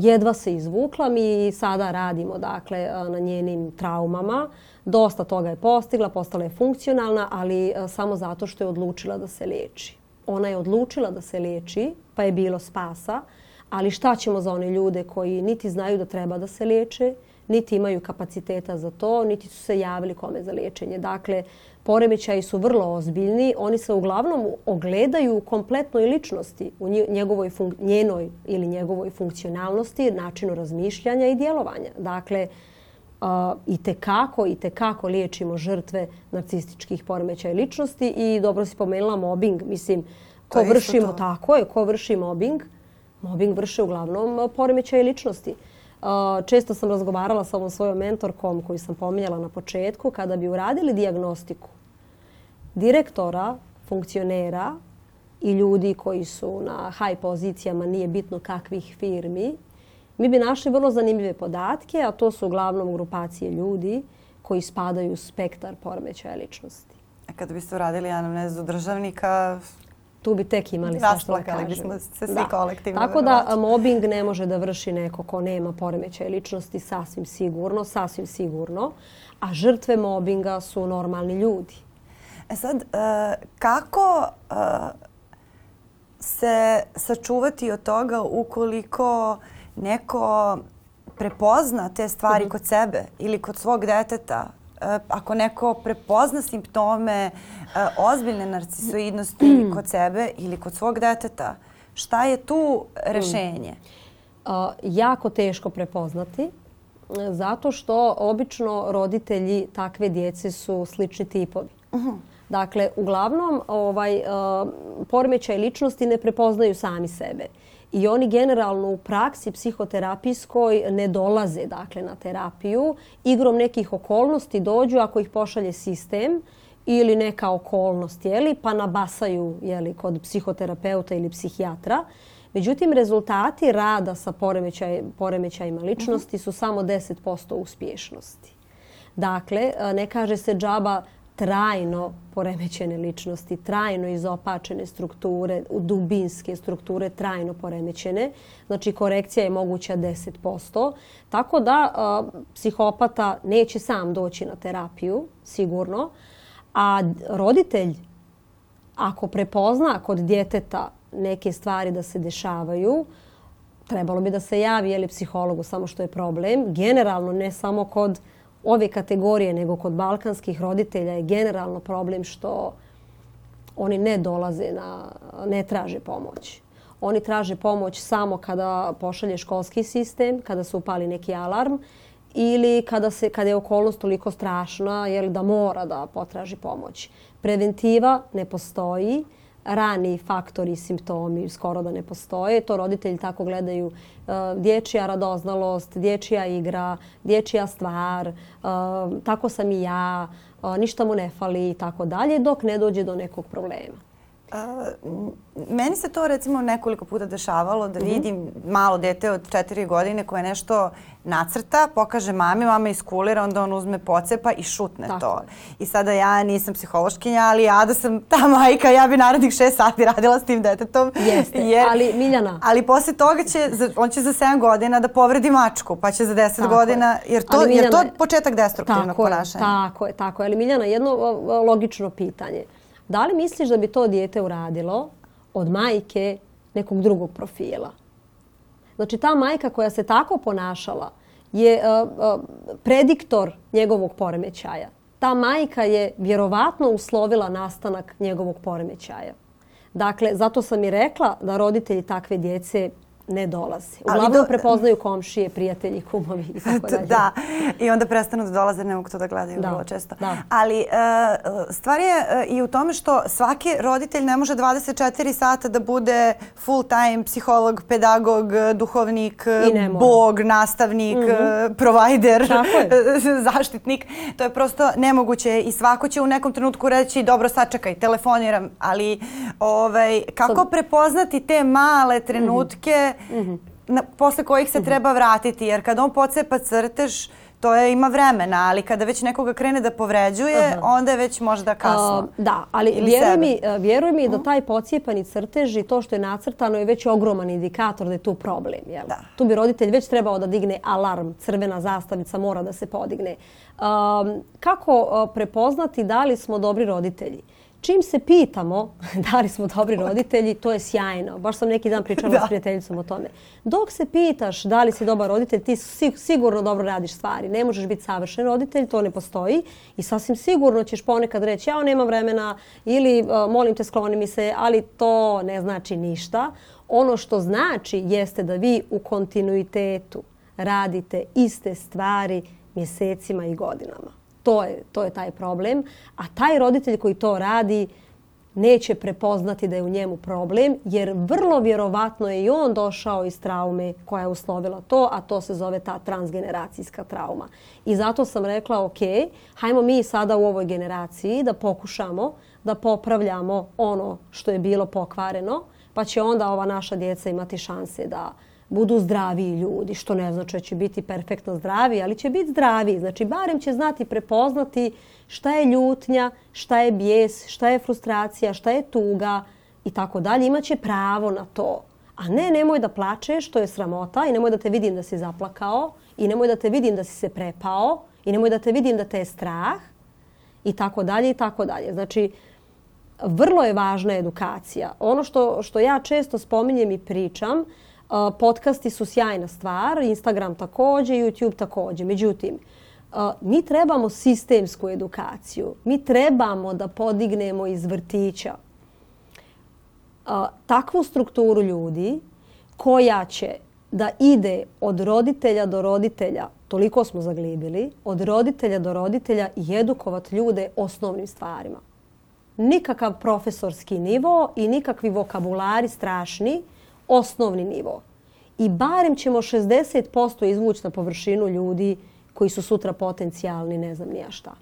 jedva se izvukla. Mi sada radimo dakle, na njenim traumama. Dosta toga je postigla, postala je funkcionalna, ali samo zato što je odlučila da se liječi. Ona je odlučila da se liječi, pa je bilo spasa, ali šta ćemo za one ljude koji niti znaju da treba da se liječe, niti imaju kapaciteta za to, niti su se javili kome za liječenje. Dakle, poremećaji su vrlo ozbiljni. Oni se uglavnom ogledaju u kompletnoj ličnosti, u njegovoj njenoj ili njegovoj funkcionalnosti, načinu razmišljanja i djelovanja. Dakle, i i tekako, i tekako liječimo žrtve narcističkih poremećaja ličnosti i dobro si pomenula mobbing. Mislim, ko vršimo, tako je, ko vrši mobbing, mobbing vrše uglavnom poremećaje ličnosti. Često sam razgovarala sa ovom svojom mentorkom koju sam pominjala na početku. Kada bi uradili diagnostiku direktora, funkcionera i ljudi koji su na high pozicijama, nije bitno kakvih firmi, mi bi našli vrlo zanimljive podatke, a to su uglavnom grupacije ljudi koji spadaju u spektar poremećaja ličnosti. A e, kad biste uradili anamnezu državnika, tu bi tek imali sve što da kažem. bismo se svi kolektivno. Tako da mobbing ne može da vrši neko ko nema poremećaj ličnosti sasvim sigurno, sasvim sigurno. A žrtve mobbinga su normalni ljudi. E sad, e, kako e, se sačuvati od toga ukoliko neko prepozna te stvari mhm. kod sebe ili kod svog deteta Eh, ako neko prepozna simptome eh, ozbiljne narcisoidnosti mm. kod sebe ili kod svog deteta, šta je tu mm. rešenje? jako teško prepoznati eh, zato što obično roditelji takve djece su slični tipovi. Mhm. Dakle, uglavnom ovaj, poremećaj ličnosti ne prepoznaju sami sebe i oni generalno u praksi psihoterapijskoj ne dolaze dakle na terapiju. Igrom nekih okolnosti dođu ako ih pošalje sistem ili neka okolnost, jeli, pa nabasaju jeli, kod psihoterapeuta ili psihijatra. Međutim, rezultati rada sa poremećajima ličnosti mhm. su samo 10% uspješnosti. Dakle, ne kaže se džaba trajno poremećene ličnosti, trajno izopačene strukture, dubinske strukture trajno poremećene. Znači korekcija je moguća 10%. Tako da psihopata neće sam doći na terapiju, sigurno. A roditelj, ako prepozna kod djeteta neke stvari da se dešavaju, trebalo bi da se javi psihologu, samo što je problem. Generalno, ne samo kod ove kategorije nego kod balkanskih roditelja je generalno problem što oni ne dolaze na, ne traže pomoć. Oni traže pomoć samo kada pošalje školski sistem, kada se upali neki alarm ili kada, se, kada je okolnost toliko strašna jel, da mora da potraži pomoć. Preventiva ne postoji rani faktori, simptomi skoro da ne postoje. To roditelji tako gledaju e, dječja radoznalost, dječja igra, dječja stvar, e, tako sam i ja, e, ništa mu ne fali i tako dalje, dok ne dođe do nekog problema. Meni se to recimo nekoliko puta dešavalo da mhm. vidim malo dete od četiri godine koje nešto nacrta, pokaže mami, mama iskulira, onda on uzme pocepa i šutne to. I sada ja nisam psihološkinja, ali ja da sam ta majka, ja bi narednih šest sati radila s tim detetom. Jeste, jer, ali Miljana... Ali poslije toga će, on će za 7 godina da povredi mačku, pa će za 10 godina, jer to, to je početak destruktivnog ponašanja. tako je, tako je. Ali Miljana, jedno logično pitanje. Da li misliš da bi to dijete uradilo od majke nekog drugog profila? Znači ta majka koja se tako ponašala je e, e, prediktor njegovog poremećaja. Ta majka je vjerovatno uslovila nastanak njegovog poremećaja. Dakle, zato sam i rekla da roditelji takve djece ne dolazi. Uglavnom do... prepoznaju komšije, prijatelji, kumovi i tako dalje. Da, i onda prestanu da dolaze, ne mogu to da gledaju vrlo često. Ali e, stvar je e, i u tome što svaki roditelj ne može 24 sata da bude full time psiholog, pedagog, duhovnik, bog, nastavnik, mhm. e, provider, zaštitnik. To je prosto nemoguće i svako će u nekom trenutku reći dobro sačekaj, telefoniram, ali ovaj, kako prepoznati te male mhm. trenutke mm posle kojih se mm-hmm. treba vratiti. Jer kad on pocepa crtež, to je, ima vremena, ali kada već nekoga krene da povređuje, onda je već možda kasno. da, ali vjeruj mi, da mm-hmm. taj pocijepani crtež i to što je nacrtano je već ogroman indikator da je tu problem. Jel? Da. Tu bi roditelj već trebao da digne alarm, crvena zastavica mora da se podigne. kako prepoznati da li smo dobri roditelji? Čim se pitamo da li smo dobri roditelji, to je sjajno. Baš sam neki dan pričala s prijateljicom o tome. Dok se pitaš da li si dobar roditelj, ti sigurno dobro radiš stvari. Ne možeš biti savršen roditelj, to ne postoji. I sasvim sigurno ćeš ponekad reći ja nema vremena ili molim te skloni mi se, ali to ne znači ništa. Ono što znači jeste da vi u kontinuitetu radite iste stvari mjesecima i godinama to je, taj problem. A taj roditelj koji to radi neće prepoznati da je u njemu problem, jer vrlo vjerovatno je i on došao iz traume koja je uslovila to, a to se zove ta transgeneracijska trauma. I zato sam rekla, ok, hajmo mi sada u ovoj generaciji da pokušamo da popravljamo ono što je bilo pokvareno, pa će onda ova naša djeca imati šanse da budu zdraviji ljudi, što ne znači da će biti perfektno zdravi, ali će biti zdravi. Znači, barem će znati prepoznati šta je ljutnja, šta je bijes, šta je frustracija, šta je tuga i tako dalje. Imaće pravo na to. A ne, nemoj da plačeš, to je sramota i nemoj da te vidim da si zaplakao i nemoj da te vidim da si se prepao i nemoj da te vidim da te je strah i tako dalje i tako dalje. Znači, vrlo je važna edukacija. Ono što, što ja često spominjem i pričam, podcasti su sjajna stvar, Instagram također, YouTube također. Međutim, mi trebamo sistemsku edukaciju. Mi trebamo da podignemo iz vrtića takvu strukturu ljudi koja će da ide od roditelja do roditelja, toliko smo zaglibili, od roditelja do roditelja i edukovat ljude osnovnim stvarima. Nikakav profesorski nivo i nikakvi vokabulari strašni osnovni nivo. I barem ćemo 60% izvući na površinu ljudi koji su sutra potencijalni, ne znam nija šta.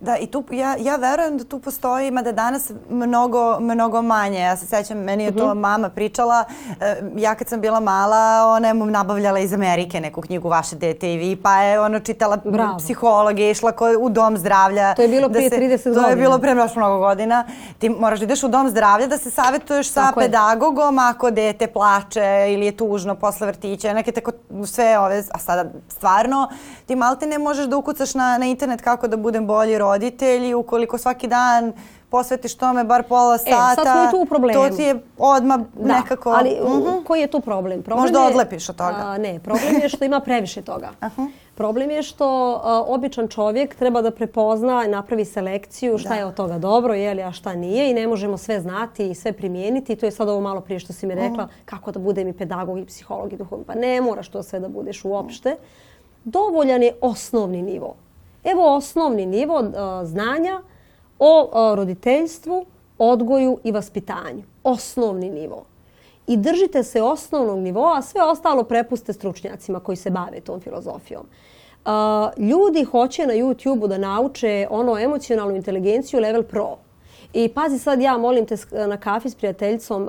Da, i tu, ja, ja verujem da tu postoji, da danas mnogo, mnogo manje. Ja se sjećam, meni je to mhm. mama pričala, e, ja kad sam bila mala, ona je mu nabavljala iz Amerike neku knjigu Vaše dete i vi, pa je ono čitala psihologe, išla ko, u dom zdravlja. To je bilo prije 30 godina. To je bilo pre mnogo godina. Ti moraš da ideš u dom zdravlja da se savjetuješ sa Tako pedagogom je. ako dete plače ili je tužno posle vrtića, neke tako sve ove, a sada stvarno, ti malti ne možeš da ukucaš na, na internet kako da budem bolji roditelji, ukoliko svaki dan posvetiš tome bar pola e, sata. tu To ti je odmah nekako... ali mhm. koji je tu problem? Možda odlepiš od toga. ne, problem je što ima previše toga. Problem je što običan čovjek treba da prepozna i napravi selekciju šta je od toga dobro, je a šta nije i ne možemo sve znati i sve primijeniti. to je sad ovo malo prije što si mi mhm. rekla, kako da budem i pedagog i psiholog i duhovni. Pa ne moraš to sve da budeš uopšte. Dovoljan je osnovni nivo. Evo osnovni nivo e, znanja o e, roditeljstvu, odgoju i vaspitanju. Osnovni nivo. I držite se osnovnog nivoa, sve ostalo prepuste stručnjacima koji se bave tom filozofijom. E, ljudi hoće na YouTube-u da nauče ono emocionalnu inteligenciju level pro. I pazi sad ja molim te na kafi s prijateljicom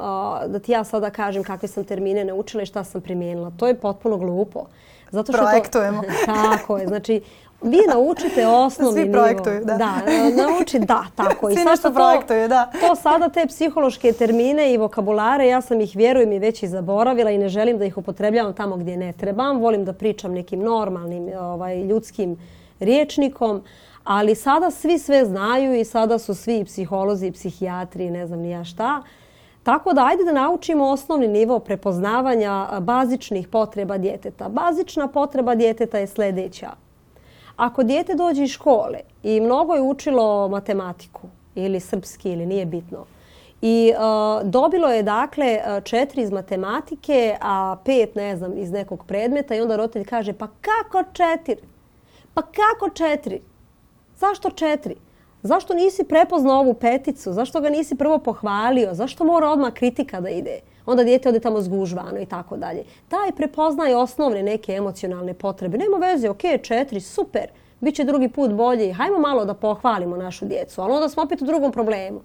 da ti ja sada kažem kakve sam termine naučila i šta sam primijenila. To je potpuno glupo. Zato što Projektujemo. tako je. Znači, vi naučite osnovni Svi projektuju, da. da. E, nauči, da, tako. Svi nešto projektuju, da. To sada te psihološke termine i vokabulare, ja sam ih, vjerujem, i već i zaboravila i ne želim da ih upotrebljavam tamo gdje ne trebam. Volim da pričam nekim normalnim ovaj, ljudskim riječnikom, ali sada svi sve znaju i sada su svi psiholozi i psihijatri i ne znam ni ja šta. Tako da ajde da naučimo osnovni nivo prepoznavanja bazičnih potreba djeteta. Bazična potreba djeteta je sljedeća ako dijete dođe iz škole i mnogo je učilo matematiku ili srpski ili nije bitno, i e, dobilo je dakle četiri iz matematike, a pet ne znam iz nekog predmeta i onda roditelj kaže pa kako četiri? Pa kako četiri? Zašto četiri? Zašto nisi prepoznao ovu peticu? Zašto ga nisi prvo pohvalio? Zašto mora odmah kritika da ide? onda dijete ode tamo zgužvano i tako dalje. Taj prepoznaje osnovne neke emocionalne potrebe. Nema veze, ok, četiri, super, bit će drugi put bolji, hajmo malo da pohvalimo našu djecu, ali onda smo opet u drugom problemu.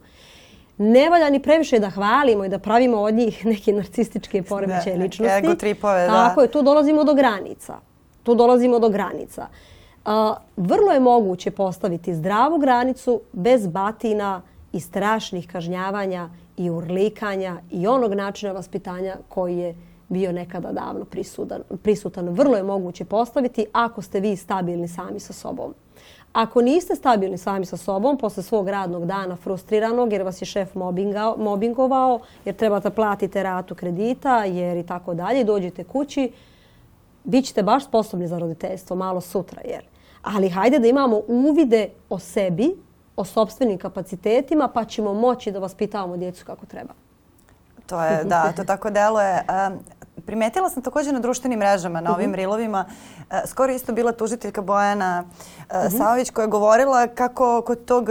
Ne valja ni previše da hvalimo i da pravimo od njih neke narcističke poremeće ličnosti. Ego tripove, da. Tako je, tu dolazimo do granica. Tu dolazimo do granica. vrlo je moguće postaviti zdravu granicu bez batina i strašnih kažnjavanja i urlikanja i onog načina vaspitanja koji je bio nekada davno prisutan. Vrlo je moguće postaviti ako ste vi stabilni sami sa sobom. Ako niste stabilni sami sa sobom, posle svog radnog dana frustriranog jer vas je šef mobingao, mobingovao, jer trebate platiti ratu kredita, jer i tako dalje, dođete kući, bit ćete baš sposobni za roditeljstvo, malo sutra, jer. Ali hajde da imamo uvide o sebi o sobstvenim kapacitetima pa ćemo moći da vaspitavamo djecu kako treba. To je, da, to tako deluje. E, primetila sam također na društvenim mrežama, na ovim mhm. rilovima. E, skoro isto bila tužiteljka Bojana uh Saović koja je govorila kako kod tog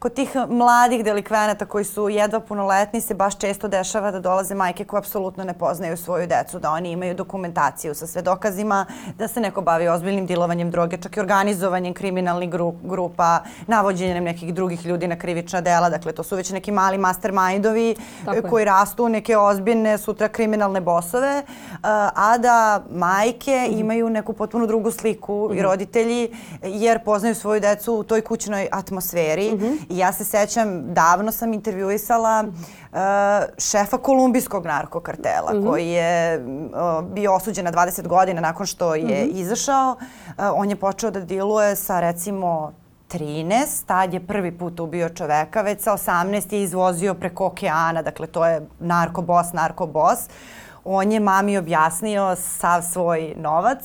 kod tih mladih delikvenata koji su jedva punoletni se baš često dešava da dolaze majke koje apsolutno ne poznaju svoju decu, da oni imaju dokumentaciju sa sve dokazima, da se neko bavi ozbiljnim dilovanjem droge, čak i organizovanjem kriminalnih grupa, navođenjem nekih drugih ljudi na krivična dela. Dakle, to su već neki mali mastermindovi e, koji rastu rastu neke ozbiljne, sutra kriminalne bosove, e, a da majke mhm. imaju neku potpuno drugu sliku i mhm. roditelji jer poznaju svoju decu u toj kućnoj atmosferi mhm ja se sećam, davno sam intervjuisala uh, šefa kolumbijskog narkokartela mhm. koji je uh, bio osuđen na 20 godina nakon što je mhm. izašao. Uh, on je počeo da diluje sa recimo 13, tad je prvi put ubio čoveka, već sa 18 je izvozio preko okeana, dakle to je narkobos, narkobos. Uh, on je mami objasnio sav svoj novac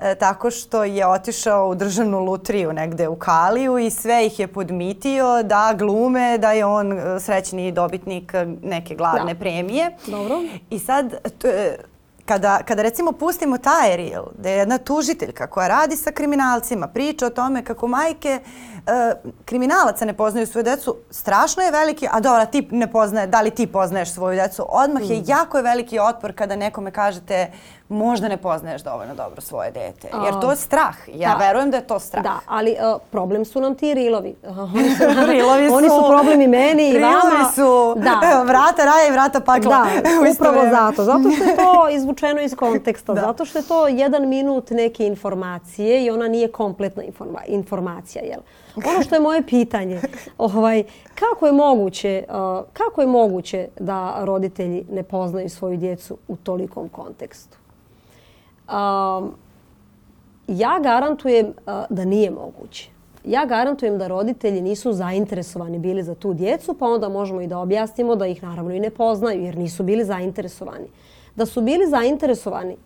e, tako što je otišao u državnu lutriju negde u Kaliju i sve ih je podmitio da glume da je on e, srećni dobitnik neke glavne premije. Dobro. I sad to, e, kada, recimo pustimo taj reel, da je jedna tužiteljka koja radi sa kriminalcima, priča o tome kako majke e, kriminalaca ne poznaju svoju decu, strašno je veliki, a dobra, ti ne poznaje, da li ti poznaješ svoju decu, odmah je mm. jako je veliki otpor kada nekome kažete možda ne poznaješ dovoljno dobro svoje dete. Jer to je strah. Ja vjerujem verujem da je to strah. Da, ali e, problem su nam ti rilovi. oni, su, rilovi oni su meni i vama. Rilovi su vrata raja i vrata pakla. Da, upravo zato. Zato što je to izvučeno iz konteksta. Zato što je to jedan minut neke informacije i ona nije kompletna informacija. Jel? Ono što je moje pitanje, ovaj, kako, je moguće, e, kako je moguće da roditelji ne poznaju svoju djecu u tolikom kontekstu? ja garantujem da nije moguće. Ja garantujem da roditelji nisu zainteresovani bili za tu djecu, pa onda možemo i da objasnimo da ih naravno i ne poznaju jer nisu bili zainteresovani. Da su bili zainteresovani,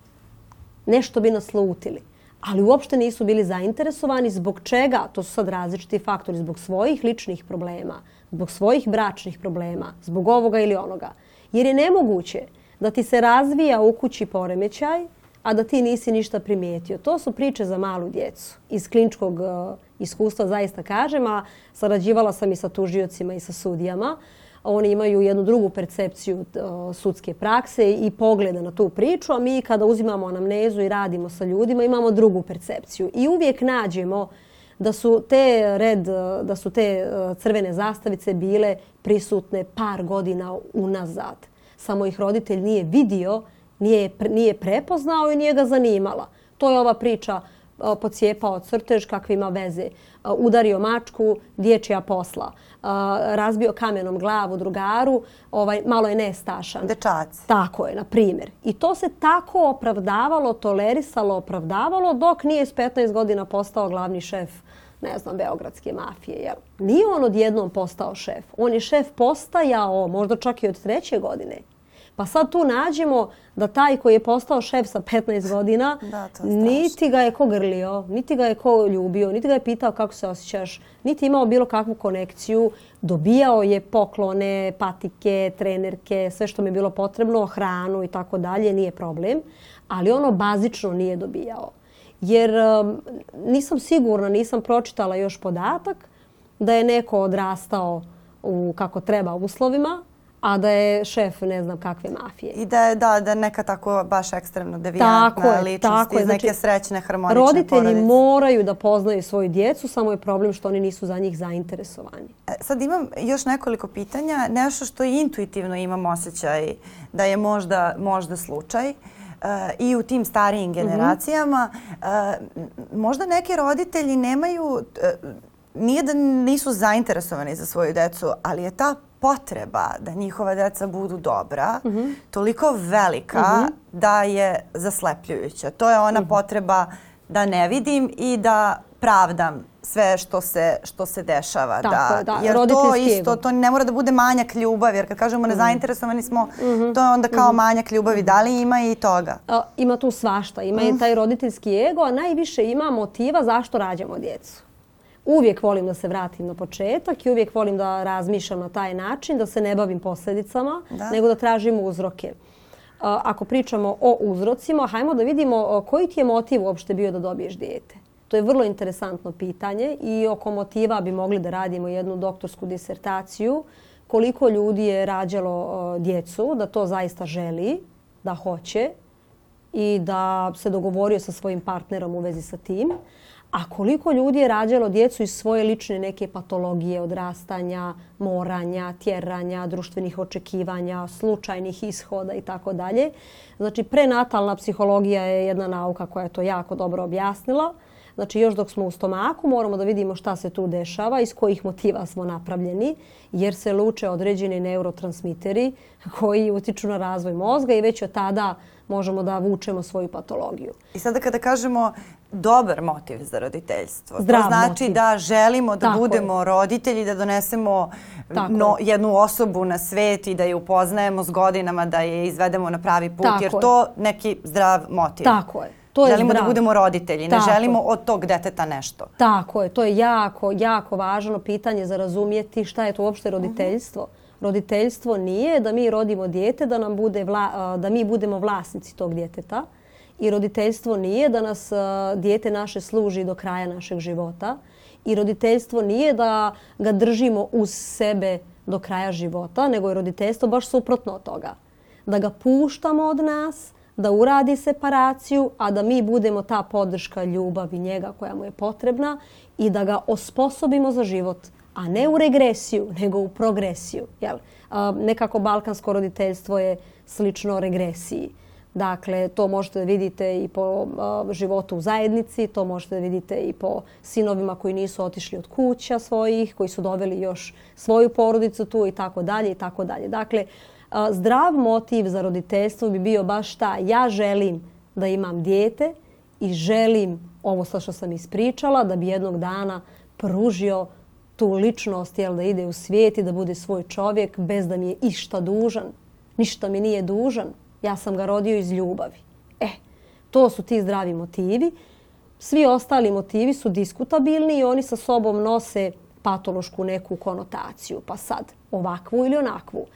nešto bi naslutili. Ali uopšte nisu bili zainteresovani zbog čega, to su sad različiti faktori, zbog svojih ličnih problema, zbog svojih bračnih problema, zbog ovoga ili onoga. Jer je nemoguće da ti se razvija u kući poremećaj, a da ti nisi ništa primijetio. To su priče za malu djecu. Iz kliničkog e, iskustva zaista kažem, a sarađivala sam i sa tužiocima i sa sudijama. Oni imaju jednu drugu percepciju e, sudske prakse i pogleda na tu priču, a mi kada uzimamo anamnezu i radimo sa ljudima imamo drugu percepciju. I uvijek nađemo da su te red, e, da su te crvene zastavice bile prisutne par godina unazad. Samo ih roditelj nije vidio nije, prepoznao i nije ga zanimala. To je ova priča e, pocijepao crtež, kakve ima veze. E, udario mačku, dječja posla. E, razbio kamenom glavu drugaru, ovaj, malo je nestašan. Dečac. Tako je, na primjer. I to se tako opravdavalo, tolerisalo, opravdavalo, dok nije s 15 godina postao glavni šef ne znam, beogradske mafije. Jel? Nije on odjednom postao šef. On je šef postajao možda čak i od treće godine. Pa sad tu nađemo da taj koji je postao šef sa 15 godina, niti ga je ko grlio, niti ga je ko ljubio, niti ga je pitao kako se osjećaš, niti imao bilo kakvu konekciju. Dobijao je poklone, patike, trenerke, sve što mi je bilo potrebno, hranu i tako dalje, nije problem. Ali ono bazično nije dobijao. Jer um, nisam sigurna, nisam pročitala još podatak da je neko odrastao u kako treba uslovima, a da je šef ne znam kakve mafije. I da je da, da neka tako baš ekstremno devijantna tako ličnost tako iz neke znači, srećne, harmonične Roditelji moraju da poznaju svoju djecu, samo je problem što oni nisu za njih zainteresovani. E, sad imam još nekoliko pitanja. Nešto što intuitivno imam osjećaj da je možda, možda slučaj. E, i u tim starijim mhm. generacijama. E, možda neki roditelji nemaju, nije da nisu zainteresovani za svoju decu, ali je ta potreba da njihova djeca budu dobra mhm. toliko velika mhm. da je zaslepljujuća. To je ona mhm. potreba da ne vidim i da pravdam sve što se, što se dešava. da, Jer to isto, to ne mora da bude manjak ljubavi, jer kad kažemo nezainteresovani smo, to je onda kao manjak ljubavi. Da li ima i toga? ima tu svašta, ima i taj roditeljski ego, a najviše ima motiva zašto rađamo djecu. Uvijek volim da se vratim na početak i uvijek volim da razmišljam na taj način, da se ne bavim posljedicama, nego da tražim uzroke. Ako pričamo o uzrocima, hajmo da vidimo koji ti je motiv uopšte bio da dobiješ dijete. To je vrlo interesantno pitanje i oko motiva bi mogli da radimo jednu doktorsku disertaciju. Koliko ljudi je rađalo djecu, da to zaista želi, da hoće i da se dogovorio sa svojim partnerom u vezi sa tim. A koliko ljudi je rađalo djecu iz svoje lične neke patologije, odrastanja, moranja, tjeranja, društvenih očekivanja, slučajnih ishoda i tako dalje. Znači, prenatalna psihologija je jedna nauka koja je to jako dobro objasnila. Znači, još dok smo u stomaku moramo da vidimo šta se tu dešava, iz kojih motiva smo napravljeni, jer se luče određeni neurotransmiteri koji utiču na razvoj mozga i već od tada možemo da vučemo svoju patologiju. I sada kada kažemo dobar motiv za roditeljstvo, to znači da želimo da budemo roditelji, da donesemo jednu osobu na svet i da je upoznajemo s godinama, da je izvedemo na pravi put, jer to neki zdrav motiv. Tako je. To želimo da budemo roditelji, ne želimo od tog deteta nešto. Tako je, to je jako, jako važno pitanje za razumjeti šta je to uopšte roditeljstvo roditeljstvo nije da mi rodimo dijete, da, nam bude da mi budemo vlasnici tog djeteta. I roditeljstvo nije da nas dijete naše služi do kraja našeg života. I roditeljstvo nije da ga držimo uz sebe do kraja života, nego je roditeljstvo baš suprotno od toga. Da ga puštamo od nas, da uradi separaciju, a da mi budemo ta podrška ljubav i njega koja mu je potrebna i da ga osposobimo za život, a ne u regresiju, nego u progresiju. Jel? A, nekako balkansko roditeljstvo je slično regresiji. Dakle, to možete da vidite i po životu u zajednici, to možete da vidite i po sinovima koji nisu otišli od kuća svojih, koji su doveli još svoju porodicu tu i tako dalje i tako dalje. Dakle, zdrav motiv za roditeljstvo bi bio baš ta ja želim da imam dijete i želim ovo sa što sam ispričala da bi jednog dana pružio tu ličnost jel, da ide u svijet i da bude svoj čovjek bez da mi je išta dužan. Ništa mi nije dužan. Ja sam ga rodio iz ljubavi. E, to su ti zdravi motivi. Svi ostali motivi su diskutabilni i oni sa sobom nose patološku neku konotaciju. Pa sad, ovakvu ili onakvu. E,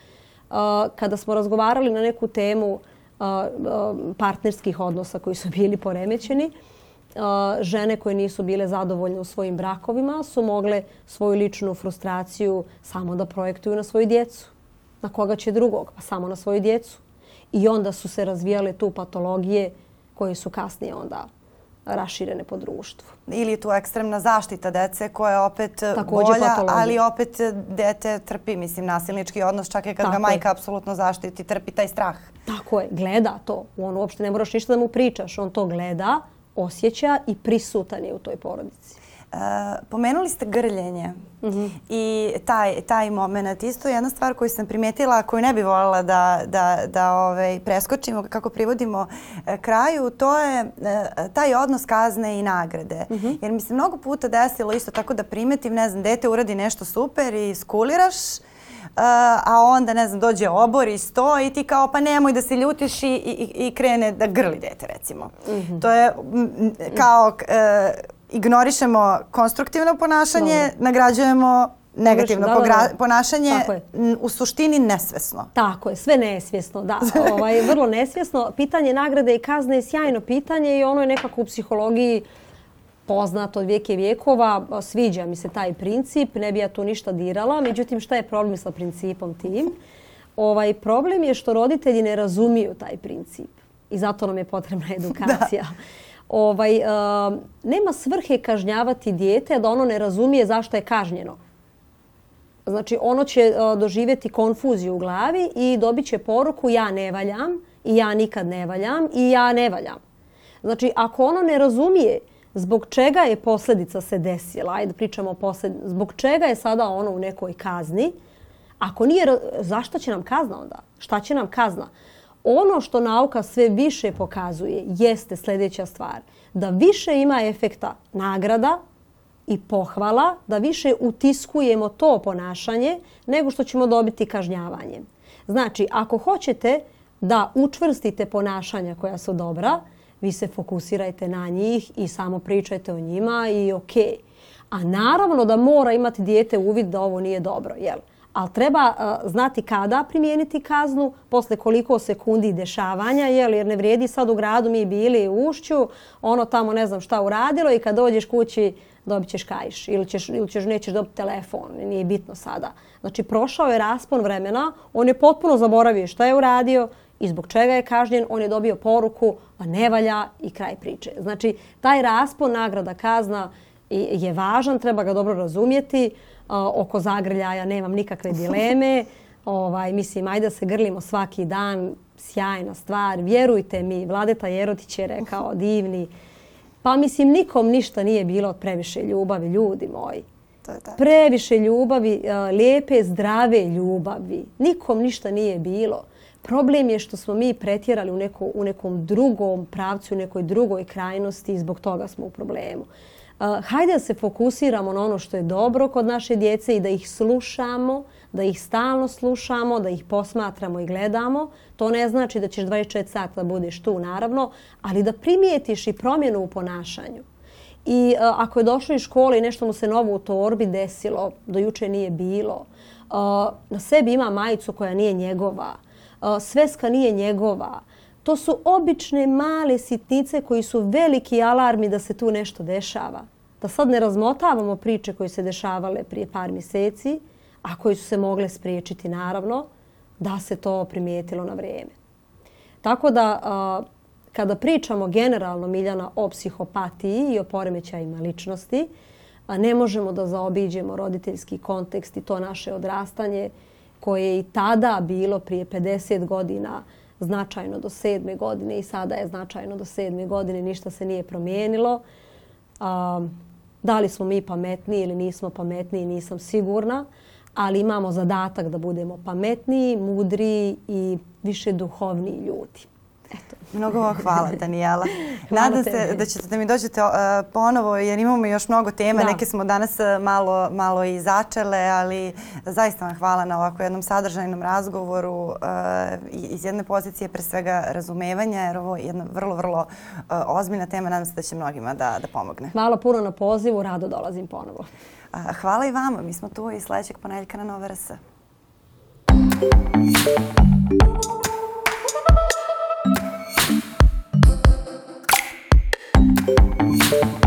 kada smo razgovarali na neku temu e, e, partnerskih odnosa koji su bili poremećeni, žene koje nisu bile zadovoljne u svojim brakovima su mogle svoju ličnu frustraciju samo da projektuju na svoju djecu. Na koga će drugog? Pa samo na svoju djecu. I onda su se razvijale tu patologije koje su kasnije onda raširene po društvu. Ili tu ekstremna zaštita dece koja je opet Također bolja, ali opet dete trpi, mislim, nasilnički odnos, čak i kad ga majka apsolutno zaštiti, trpi taj strah. Tako je, gleda to. On uopšte ne moraš ništa da mu pričaš, on to gleda osjeća i prisutan je u toj porodici. Uh, pomenuli ste grljenje mhm. i taj, taj moment. Isto jedna stvar koju sam primetila, koju ne bi voljela da, da, da ovaj, preskočimo, kako privodimo e, kraju, to je e, taj odnos kazne i nagrade. Mhm. Jer mi se mnogo puta desilo isto tako da primetim, ne znam, dete uradi nešto super i skuliraš, a onda, ne znam, dođe obor i sto i ti kao pa nemoj da se ljutiš i, krene da grli dete, recimo. Mhm. To je kao e, ignorišemo konstruktivno ponašanje, nagrađujemo negativno ponašanje u suštini nesvjesno. Tako je, sve nesvjesno, da. Ovaj, vrlo nesvjesno. Pitanje nagrade i kazne je sjajno pitanje i ono je nekako u psihologiji poznat od vijeke vijekova, sviđa mi se taj princip, ne bi ja tu ništa dirala. Međutim, šta je problem sa principom tim? Ovaj, problem je što roditelji ne razumiju taj princip i zato nam je potrebna edukacija. Ovaj, e, nema svrhe kažnjavati dijete da ono ne razumije zašto je kažnjeno. Znači, ono će e, doživjeti konfuziju u glavi i dobit će poruku ja ne valjam i ja nikad ne valjam i ja ne valjam. Znači, ako ono ne razumije zbog čega je posljedica se desila, ajde pričamo o posljedici, zbog čega je sada ono u nekoj kazni, ako nije, zašto će nam kazna onda? Šta će nam kazna? Ono što nauka sve više pokazuje jeste sljedeća stvar. Da više ima efekta nagrada i pohvala, da više utiskujemo to ponašanje nego što ćemo dobiti kažnjavanjem. Znači, ako hoćete da učvrstite ponašanja koja su dobra, vi se fokusirajte na njih i samo pričajte o njima i ok. A naravno da mora imati dijete uvid da ovo nije dobro, jel? Ali treba eh, znati kada primijeniti kaznu, posle koliko sekundi dešavanja, jel? jer ne vrijedi sad u gradu mi bili u ušću, ono tamo ne znam šta uradilo i kad dođeš kući dobit ćeš kajš ili, ćeš, ili nećeš dobiti telefon, nije bitno sada. Znači prošao je raspon vremena, on je potpuno zaboravio šta je uradio, i zbog čega je kažnjen, on je dobio poruku, a ne valja i kraj priče. Znači, taj raspon nagrada kazna je važan, treba ga dobro razumjeti. Oko zagrljaja nemam nikakve dileme. Ovaj, mislim, ajde da se grlimo svaki dan, sjajna stvar. Vjerujte mi, Vladeta Jerotić je rekao, divni. Pa mislim, nikom ništa nije bilo od previše ljubavi, ljudi moji. Previše ljubavi, lijepe, zdrave ljubavi. Nikom ništa nije bilo. Problem je što smo mi pretjerali u, neko, u nekom drugom pravcu, u nekoj drugoj krajnosti i zbog toga smo u problemu. Uh, hajde da se fokusiramo na ono što je dobro kod naše djece i da ih slušamo, da ih stalno slušamo, da ih posmatramo i gledamo. To ne znači da ćeš 24 sata da budeš tu, naravno, ali da primijetiš i promjenu u ponašanju. I uh, ako je došlo iz škole i nešto mu se novo u torbi desilo, do juče nije bilo, uh, na sebi ima majicu koja nije njegova, sveska nije njegova. To su obične male sitnice koji su veliki alarmi da se tu nešto dešava. Da sad ne razmotavamo priče koje se dešavale prije par mjeseci, a koje su se mogle spriječiti naravno, da se to primijetilo na vrijeme. Tako da kada pričamo generalno Miljana o psihopatiji i o poremećajima ličnosti, ne možemo da zaobiđemo roditeljski kontekst i to naše odrastanje koje je i tada bilo prije 50 godina značajno do sedme godine i sada je značajno do sedme godine, ništa se nije promijenilo. da li smo mi pametniji ili nismo pametniji, nisam sigurna, ali imamo zadatak da budemo pametniji, mudriji i više duhovniji ljudi. Eto. Mnogo vam hvala, Danijela. Nadam se da ćete da mi dođete uh, ponovo jer imamo još mnogo tema. Neke smo danas uh, malo, i začele, ali zaista vam hvala na ovako jednom sadržajnom razgovoru uh, iz jedne pozicije pre svega razumevanja jer ovo je jedna vrlo, vrlo ozbiljna tema. Nadam se da će mnogima da, pomogne. Hvala puno na pozivu, rado dolazim ponovo. Hvala i vama. Mi smo tu i sljedećeg ponedjeljka na Yeah.